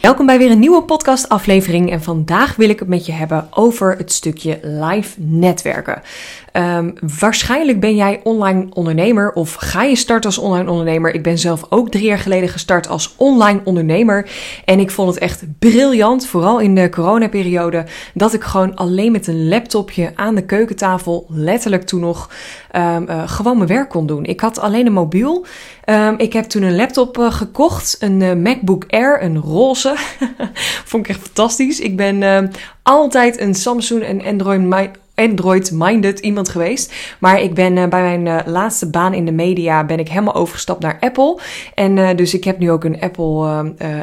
Welkom bij weer een nieuwe podcastaflevering en vandaag wil ik het met je hebben over het stukje live netwerken. Um, waarschijnlijk ben jij online ondernemer of ga je starten als online ondernemer. Ik ben zelf ook drie jaar geleden gestart als online ondernemer en ik vond het echt briljant, vooral in de coronaperiode, dat ik gewoon alleen met een laptopje aan de keukentafel, letterlijk toen nog, um, uh, gewoon mijn werk kon doen. Ik had alleen een mobiel. Um, ik heb toen een laptop uh, gekocht, een uh, MacBook Air, een roze Vond ik echt fantastisch. Ik ben uh, altijd een Samsung en Android Android-minded iemand geweest. Maar ik ben uh, bij mijn uh, laatste baan in de media ben ik helemaal overgestapt naar Apple. En uh, dus ik heb nu ook een Apple,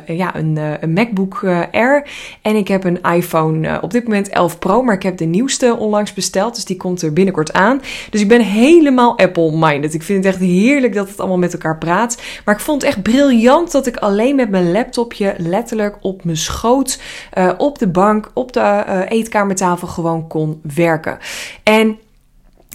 ja, een, een MacBook Air. En ik heb een iPhone op dit moment 11 Pro. Maar ik heb de nieuwste onlangs besteld. Dus die komt er binnenkort aan. Dus ik ben helemaal Apple-minded. Ik vind het echt heerlijk dat het allemaal met elkaar praat. Maar ik vond het echt briljant dat ik alleen met mijn laptopje letterlijk op mijn schoot, op de bank, op de eetkamertafel gewoon kon werken. En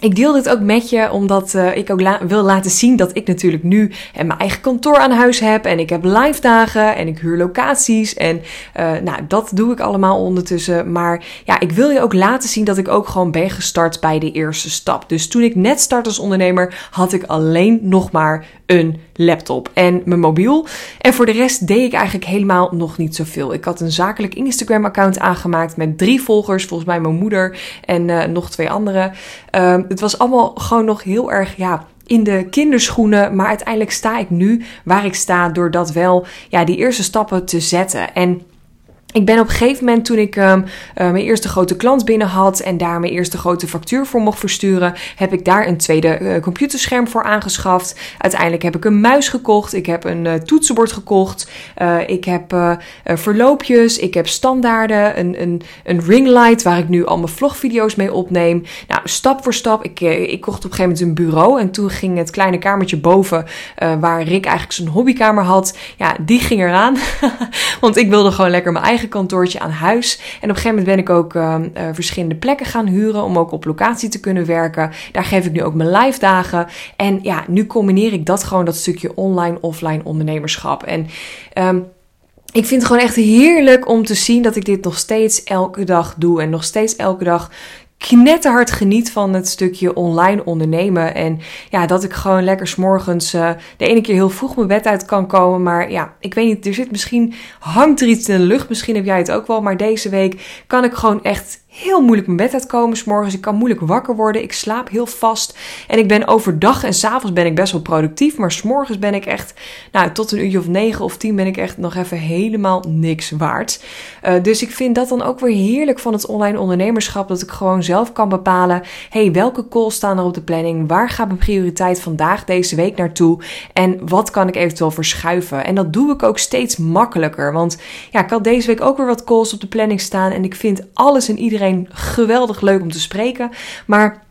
ik deel dit ook met je omdat uh, ik ook wil laten zien dat ik natuurlijk nu mijn eigen kantoor aan huis heb. En ik heb live dagen en ik huur locaties. En uh, nou, dat doe ik allemaal ondertussen. Maar ja, ik wil je ook laten zien dat ik ook gewoon ben gestart bij de eerste stap. Dus toen ik net start als ondernemer, had ik alleen nog maar een laptop en mijn mobiel. En voor de rest deed ik eigenlijk helemaal nog niet zoveel. Ik had een zakelijk Instagram-account aangemaakt met drie volgers, volgens mij mijn moeder en uh, nog twee anderen. Uh, het was allemaal gewoon nog heel erg, ja, in de kinderschoenen. Maar uiteindelijk sta ik nu waar ik sta door dat wel, ja, die eerste stappen te zetten. En ik ben op een gegeven moment, toen ik um, uh, mijn eerste grote klant binnen had en daar mijn eerste grote factuur voor mocht versturen, heb ik daar een tweede uh, computerscherm voor aangeschaft. Uiteindelijk heb ik een muis gekocht, ik heb een uh, toetsenbord gekocht, ik heb verloopjes, ik heb standaarden, een, een, een ringlight waar ik nu al mijn vlogvideo's mee opneem. Nou, stap voor stap. Ik, ik kocht op een gegeven moment een bureau en toen ging het kleine kamertje boven, waar Rick eigenlijk zijn hobbykamer had, ja, die ging eraan. Want ik wilde gewoon lekker mijn eigen kantoortje aan huis. En op een gegeven moment ben ik ook uh, uh, verschillende plekken gaan huren om ook op locatie te kunnen werken. Daar geef ik nu ook mijn live dagen. En ja, nu combineer ik dat gewoon, dat stukje online, offline ondernemerschap. En um, ik vind het gewoon echt heerlijk om te zien dat ik dit nog steeds elke dag doe. En nog steeds elke dag knetterhard geniet van het stukje online ondernemen. En ja, dat ik gewoon lekker s'morgens uh, de ene keer heel vroeg mijn bed uit kan komen. Maar ja, ik weet niet, er zit misschien, hangt er iets in de lucht. Misschien heb jij het ook wel. Maar deze week kan ik gewoon echt heel moeilijk mijn bed uitkomen s morgens. Ik kan moeilijk wakker worden. Ik slaap heel vast. En ik ben overdag en s'avonds ben ik best wel productief. Maar s'morgens ben ik echt, nou, tot een uurtje of negen of tien ben ik echt nog even helemaal niks waard. Uh, dus ik vind dat dan ook weer heerlijk van het online ondernemerschap. Dat ik gewoon zelf kan bepalen. hey, welke calls staan er op de planning? Waar gaat mijn prioriteit vandaag deze week naartoe? En wat kan ik eventueel verschuiven? En dat doe ik ook steeds makkelijker. Want ja, ik had deze week ook weer wat calls op de planning staan. En ik vind alles en iedereen geweldig leuk om te spreken. Maar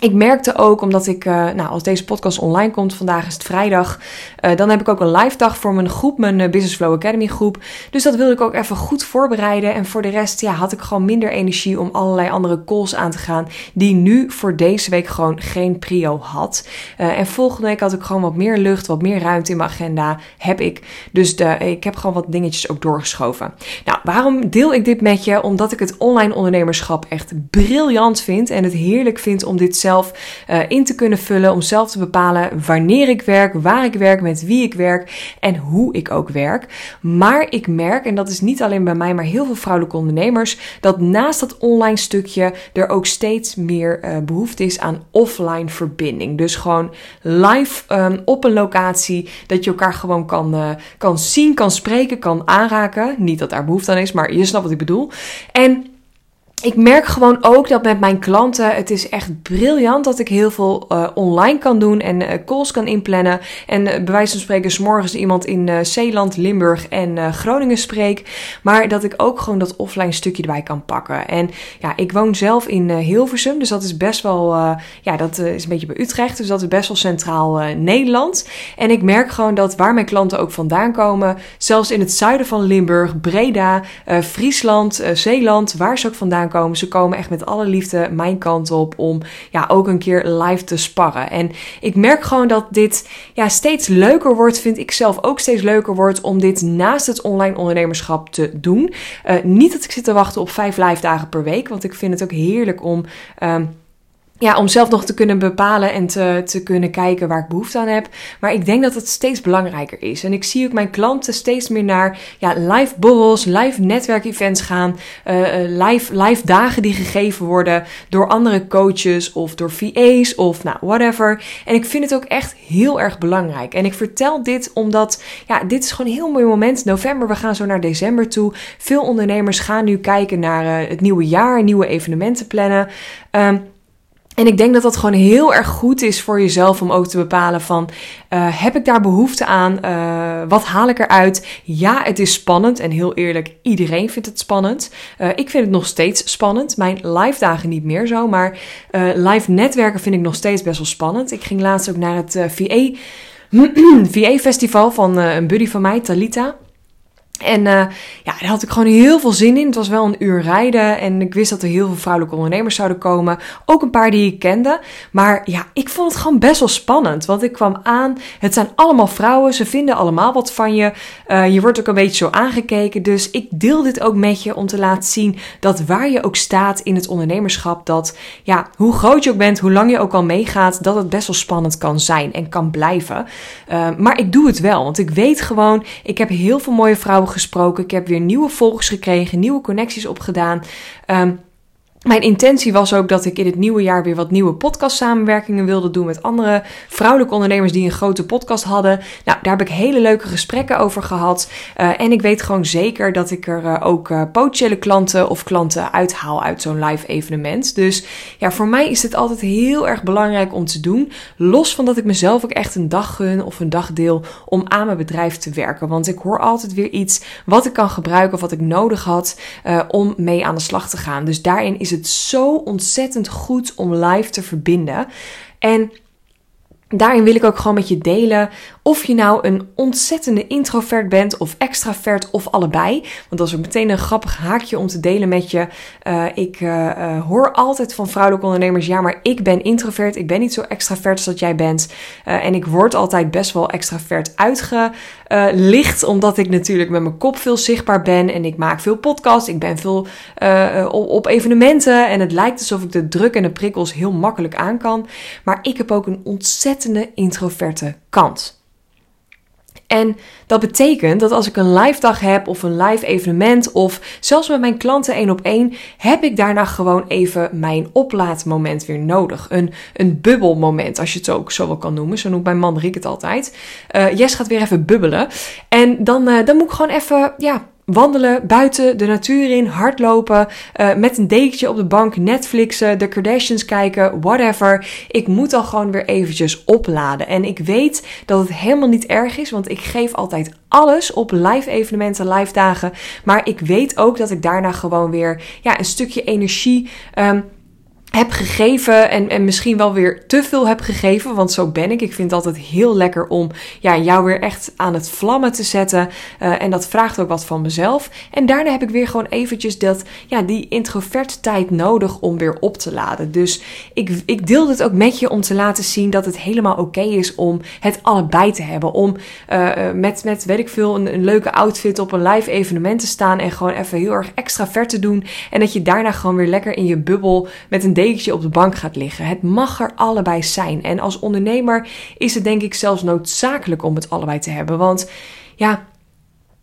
ik merkte ook, omdat ik, uh, nou, als deze podcast online komt, vandaag is het vrijdag, uh, dan heb ik ook een live dag voor mijn groep, mijn uh, Business Flow Academy groep. Dus dat wilde ik ook even goed voorbereiden. En voor de rest, ja, had ik gewoon minder energie om allerlei andere calls aan te gaan, die nu voor deze week gewoon geen prio had. en volgende week had ik gewoon wat meer lucht, wat meer ruimte in mijn agenda, heb ik. Dus de, ik heb gewoon wat dingetjes ook doorgeschoven. Nou, waarom deel ik dit met je? Omdat ik het online ondernemerschap echt briljant vind en het heerlijk vind om dit zelf zelf uh, in te kunnen vullen. Om zelf te bepalen wanneer ik werk, waar ik werk, met wie ik werk en hoe ik ook werk. Maar ik merk, en dat is niet alleen bij mij, maar heel veel vrouwelijke ondernemers, dat naast dat online stukje er ook steeds meer uh, behoefte is aan offline verbinding. Dus gewoon live um, op een locatie, dat je elkaar gewoon kan, uh, kan zien, kan spreken, kan aanraken. Niet dat daar behoefte aan is, maar je snapt wat ik bedoel. En ik merk gewoon ook dat met mijn klanten, het is echt briljant dat ik heel veel uh, online kan doen en uh, calls kan inplannen. En uh, bij wijze van spreken, s morgens iemand in Zeeland, Limburg en Groningen spreek. Maar dat ik ook gewoon dat offline stukje erbij kan pakken. En ja, ik woon zelf in Hilversum, dus dat is best wel, ja, dat is een beetje bij Utrecht. Dus dat is best wel centraal Nederland. En ik merk gewoon dat waar mijn klanten ook vandaan komen, zelfs in het zuiden van Limburg, Breda, Friesland, Zeeland, waar ze ook vandaan Ze komen echt met alle liefde mijn kant op om ja, ook een keer live te sparren. En ik merk gewoon dat dit ja, steeds leuker wordt, vind ik zelf ook steeds leuker wordt om dit naast het online ondernemerschap te doen. Uh, niet dat ik zit te wachten op vijf live dagen per week, want ik vind het ook heerlijk om. Um, ja, om zelf nog te kunnen bepalen en te, te kunnen kijken waar ik behoefte aan heb. Maar ik denk dat het steeds belangrijker is. En ik zie ook mijn klanten steeds meer naar ja, live borrels, live netwerkevents gaan. Uh, live, live dagen die gegeven worden door andere coaches of door VA's of nou, whatever. En ik vind het ook echt heel erg belangrijk. En ik vertel dit omdat, ja, dit is gewoon een heel mooi moment. November, we gaan zo naar december toe. Veel ondernemers gaan nu kijken naar uh, het nieuwe jaar, nieuwe evenementen plannen. Um, en ik denk dat dat gewoon heel erg goed is voor jezelf om ook te bepalen van uh, heb ik daar behoefte aan? Uh, wat haal ik eruit? Ja, het is spannend en heel eerlijk, iedereen vindt het spannend. Uh, ik vind het nog steeds spannend. Mijn live dagen niet meer zo, maar live netwerken vind ik nog steeds best wel spannend. Ik ging laatst ook naar het VA, VA festival van een buddy van mij, Talita. En uh, ja, daar had ik gewoon heel veel zin in. Het was wel een uur rijden en ik wist dat er heel veel vrouwelijke ondernemers zouden komen. Ook een paar die ik kende. Maar ja, ik vond het gewoon best wel spannend. Want ik kwam aan, het zijn allemaal vrouwen, ze vinden allemaal wat van je. Uh, je wordt ook een beetje zo aangekeken. Dus ik deel dit ook met je om te laten zien dat waar je ook staat in het ondernemerschap, dat ja, hoe groot je ook bent, hoe lang je ook al meegaat, dat het best wel spannend kan zijn en kan blijven. Uh, maar ik doe het wel, want ik weet gewoon, ik heb heel veel mooie vrouwen gesproken. Ik heb weer nieuwe volgers gekregen, nieuwe connecties opgedaan. Um, mijn intentie was ook dat ik in het nieuwe jaar weer wat nieuwe podcast samenwerkingen wilde doen met andere vrouwelijke ondernemers die een grote podcast hadden. Nou, daar heb ik hele leuke gesprekken over gehad. Uh, en ik weet gewoon zeker dat ik er uh, ook uh, potentiële klanten of klanten uithaal uit zo'n live evenement. Dus ja, voor mij is het altijd heel erg belangrijk om te doen. Los van dat ik mezelf ook echt een dag gun of een dag deel om aan mijn bedrijf te werken. Want ik hoor altijd weer iets wat ik kan gebruiken of wat ik nodig had om mee aan de slag te gaan. Dus daarin is het het zo ontzettend goed om live te verbinden. En Daarin wil ik ook gewoon met je delen of je nou een ontzettende introvert bent of extravert of allebei. Want dat is ook meteen een grappig haakje om te delen met je. Uh, ik uh, hoor altijd van vrouwelijke ondernemers, ja maar ik ben introvert, ik ben niet zo extravert als dat jij bent. en ik word altijd best wel extravert uitgelicht, omdat ik natuurlijk met mijn kop veel zichtbaar ben en ik maak veel podcasts, ik ben veel op, evenementen en het lijkt alsof ik de druk en de prikkels heel makkelijk aan kan. Maar ik heb ook een ontzettend introverte kant. En dat betekent dat als ik een live dag heb of een live evenement of zelfs met mijn klanten één op één, heb ik daarna gewoon even mijn oplaadmoment weer nodig. Een, een bubbelmoment, als je het ook zo wel kan noemen. Zo noemt mijn man Riek het altijd. Uh, Jess gaat weer even bubbelen. En dan, uh, dan moet ik gewoon even, ja, wandelen, buiten, de natuur in, hardlopen, uh, met een dekentje op de bank, Netflixen, de Kardashians kijken, whatever. Ik moet dan gewoon weer eventjes opladen. En ik weet dat het helemaal niet erg is, want ik geef altijd alles op live evenementen, live dagen. Maar ik weet ook dat ik daarna gewoon weer ja, een stukje energie um, heb gegeven en, en misschien wel weer te veel heb gegeven, want zo ben ik. Ik vind het altijd heel lekker om ja, jou weer echt aan het vlammen te zetten. Uh, en dat vraagt ook wat van mezelf. En daarna heb ik weer gewoon eventjes dat, ja, die introvert tijd nodig om weer op te laden. Dus ik, ik deel dit ook met je om te laten zien dat het helemaal oké is om het allebei te hebben. Om uh, met, met, weet ik veel, een, een leuke outfit op een live evenement te staan en gewoon even heel erg extravert te doen. En dat je daarna gewoon weer lekker in je bubbel met een dekentje op de bank gaat liggen. Het mag er allebei zijn. En als ondernemer is het denk ik zelfs noodzakelijk om het allebei te hebben. Want ja,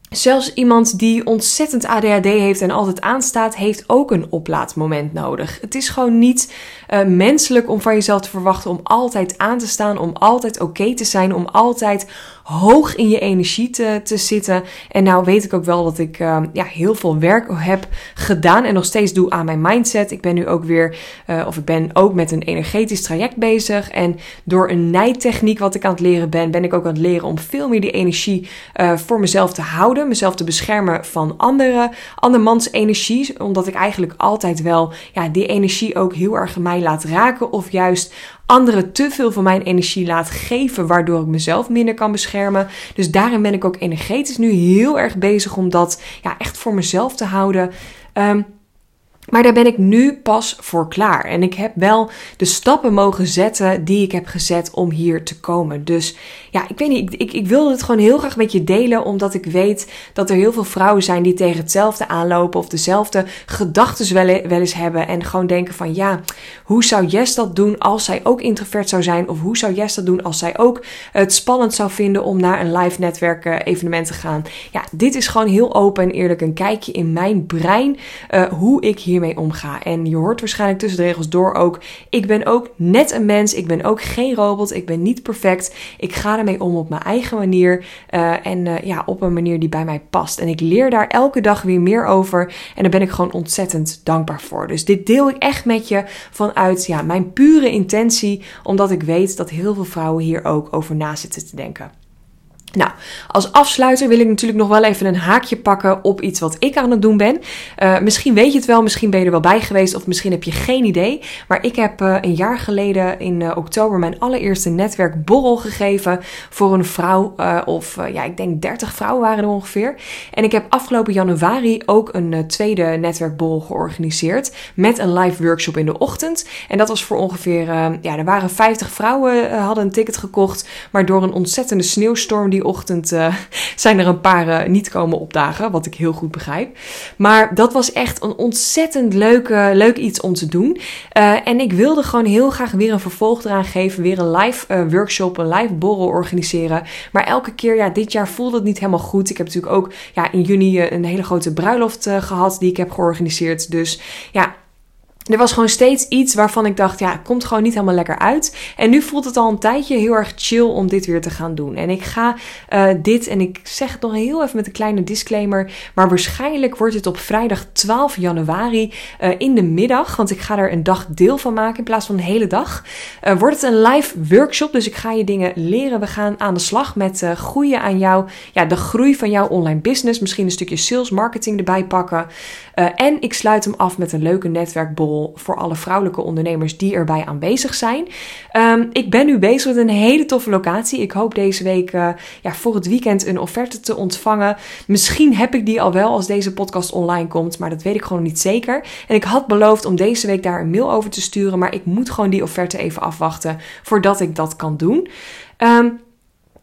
Zelfs iemand die ontzettend ADHD heeft en altijd aanstaat, heeft ook een oplaadmoment nodig. Het is gewoon niet uh, menselijk om van jezelf te verwachten om altijd aan te staan, om altijd oké te zijn, om altijd hoog in je energie te, te zitten. En nou weet ik ook wel dat ik uh, ja, heel veel werk heb gedaan en nog steeds doe aan mijn mindset. Ik ben nu ook weer, uh, of ik ben ook met een energetisch traject bezig. En door een nijtechniek wat ik aan het leren ben, ben ik ook aan het leren om veel meer die energie uh, voor mezelf te houden. Mezelf te beschermen van andere, andermans energie. Omdat ik eigenlijk altijd wel ja, die energie ook heel erg mij laat raken. Of juist anderen te veel van mijn energie laat geven, waardoor ik mezelf minder kan beschermen. Dus daarin ben ik ook energetisch nu heel erg bezig om dat ja, echt voor mezelf te houden. Um, Maar daar ben ik nu pas voor klaar. En ik heb wel de stappen mogen zetten die ik heb gezet om hier te komen. Dus ja, ik weet niet, ik, ik, ik wilde het gewoon heel graag met je delen, omdat ik weet dat er heel veel vrouwen zijn die tegen hetzelfde aanlopen of dezelfde gedachten wel, wel eens hebben. En gewoon denken van ja, hoe zou Jess dat doen als zij ook introvert zou zijn? Of hoe zou Jess dat doen als zij ook het spannend zou vinden om naar een live netwerk uh, evenement te gaan? Ja, dit is gewoon heel open en eerlijk een kijkje in mijn brein, uh, hoe ik hier hiermee omga. En je hoort waarschijnlijk tussen de regels door ook: ik ben ook net een mens. Ik ben ook geen robot. Ik ben niet perfect. Ik ga ermee om op mijn eigen manier. Uh, en uh, ja, op een manier die bij mij past. En ik leer daar elke dag weer meer over. En daar ben ik gewoon ontzettend dankbaar voor. Dus dit deel ik echt met je vanuit ja, mijn pure intentie. Omdat ik weet dat heel veel vrouwen hier ook over na zitten te denken. Nou, als afsluiter wil ik natuurlijk nog wel even een haakje pakken op iets wat ik aan het doen ben. Uh, misschien weet je het wel, misschien ben je er wel bij geweest of misschien heb je geen idee. Maar ik heb uh, een jaar geleden in uh, oktober mijn allereerste netwerkborrel gegeven voor een vrouw of ja, ik denk 30 vrouwen waren er ongeveer. En ik heb afgelopen januari ook een tweede netwerkborrel georganiseerd met een live workshop in de ochtend. En dat was voor ongeveer, ja, er waren 50 vrouwen hadden een ticket gekocht, maar door een ontzettende sneeuwstorm die ochtend uh, zijn er een paar uh, niet komen opdagen, wat ik heel goed begrijp. Maar dat was echt een ontzettend leuke, leuk iets om te doen. Uh, en ik wilde gewoon heel graag weer een vervolg eraan geven, weer een live workshop, een live borrel organiseren. Maar elke keer, ja, dit jaar voelde het niet helemaal goed. Ik heb natuurlijk ook ja, in juni een hele grote bruiloft gehad die ik heb georganiseerd. Dus ja, er was gewoon steeds iets waarvan ik dacht, ja, het komt gewoon niet helemaal lekker uit. En nu voelt het al een tijdje heel erg chill om dit weer te gaan doen. En ik ga uh, dit, en ik zeg het nog heel even met een kleine disclaimer, maar waarschijnlijk wordt het op vrijdag 12 januari uh, in de middag, want ik ga er een dag deel van maken in plaats van een hele dag. Uh, wordt het een live workshop, dus ik ga je dingen leren. We gaan aan de slag met groeien aan jou, ja, de groei van jouw online business. Misschien een stukje sales marketing erbij pakken. en ik sluit hem af met een leuke netwerkbol voor alle vrouwelijke ondernemers die erbij aanwezig zijn. Um, ik ben nu bezig met een hele toffe locatie. Ik hoop deze week uh, ja, voor het weekend een offerte te ontvangen. Misschien heb ik die al wel als deze podcast online komt, maar dat weet ik gewoon niet zeker. En ik had beloofd om deze week daar een mail over te sturen, maar ik moet gewoon die offerte even afwachten voordat ik dat kan doen. Um,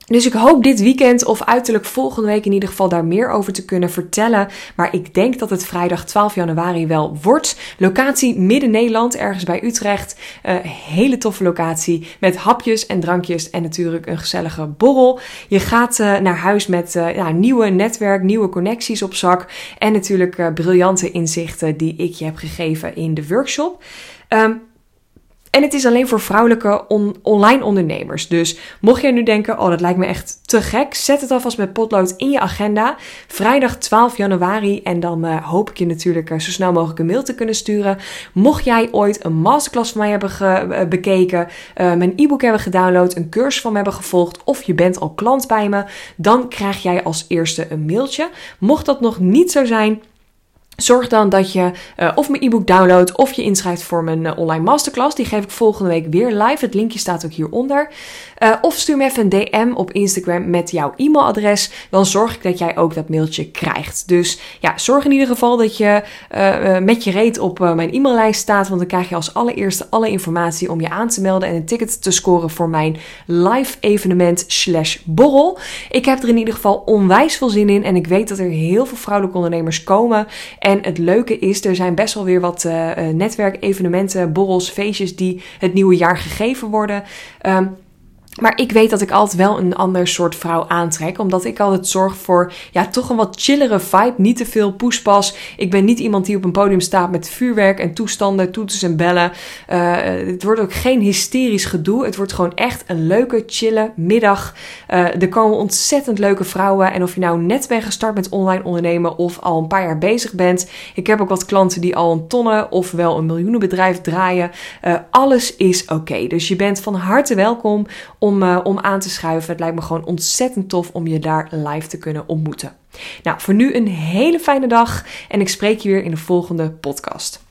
dus ik hoop dit weekend of uiterlijk volgende week in ieder geval daar meer over te kunnen vertellen. Maar ik denk dat het vrijdag 12 januari wel wordt. Locatie Midden-Nederland, ergens bij Utrecht. Uh, hele toffe locatie met hapjes en drankjes en natuurlijk een gezellige borrel. Je gaat uh, naar huis met uh, ja, nieuwe netwerk, nieuwe connecties op zak. En natuurlijk briljante inzichten die ik je heb gegeven in de workshop. Um, en het is alleen voor vrouwelijke online ondernemers. Dus mocht jij nu denken, oh dat lijkt me echt te gek, zet het alvast met potlood in je agenda. Vrijdag 12 januari en dan uh, hoop ik je natuurlijk uh, zo snel mogelijk een mail te kunnen sturen. Mocht jij ooit een masterclass van mij hebben uh, bekeken, mijn e-book hebben gedownload, een cursus van me hebben gevolgd of je bent al klant bij me, dan krijg jij als eerste een mailtje. Mocht dat nog niet zo zijn, Zorg dan dat je uh, of mijn e-book downloadt of je inschrijft voor mijn uh, online masterclass. Die geef ik volgende week weer live. Het linkje staat ook hieronder. Uh, of stuur me even een DM op Instagram met jouw e-mailadres. Dan zorg ik dat jij ook dat mailtje krijgt. Dus ja, zorg in ieder geval dat je met je reet op mijn e-maillijst staat. Want dan krijg je als allereerste alle informatie om je aan te melden en een ticket te scoren voor mijn live evenement slash borrel. Ik heb er in ieder geval onwijs veel zin in. En ik weet dat er heel veel vrouwelijke ondernemers komen. En het leuke is, er zijn best wel weer wat uh, netwerkevenementen, borrels, feestjes die het nieuwe jaar gegeven worden. Um, maar ik weet dat ik altijd wel een ander soort vrouw aantrek. Omdat ik altijd zorg voor ja, toch een wat chillere vibe. Niet te veel poespas. Ik ben niet iemand die op een podium staat met vuurwerk en toestanden, toeters en bellen. Uh, het wordt ook geen hysterisch gedoe. Het wordt gewoon echt een leuke, chille middag. Uh, er komen ontzettend leuke vrouwen. En of je nou net bent gestart met online ondernemen of al een paar jaar bezig bent. Ik heb ook wat klanten die al een tonnen of wel een miljoenenbedrijf draaien. Uh, alles is oké. Dus je bent van harte welkom om, uh, om aan te schuiven. Het lijkt me gewoon ontzettend tof om je daar live te kunnen ontmoeten. Nou, voor nu een hele fijne dag en ik spreek je weer in de volgende podcast.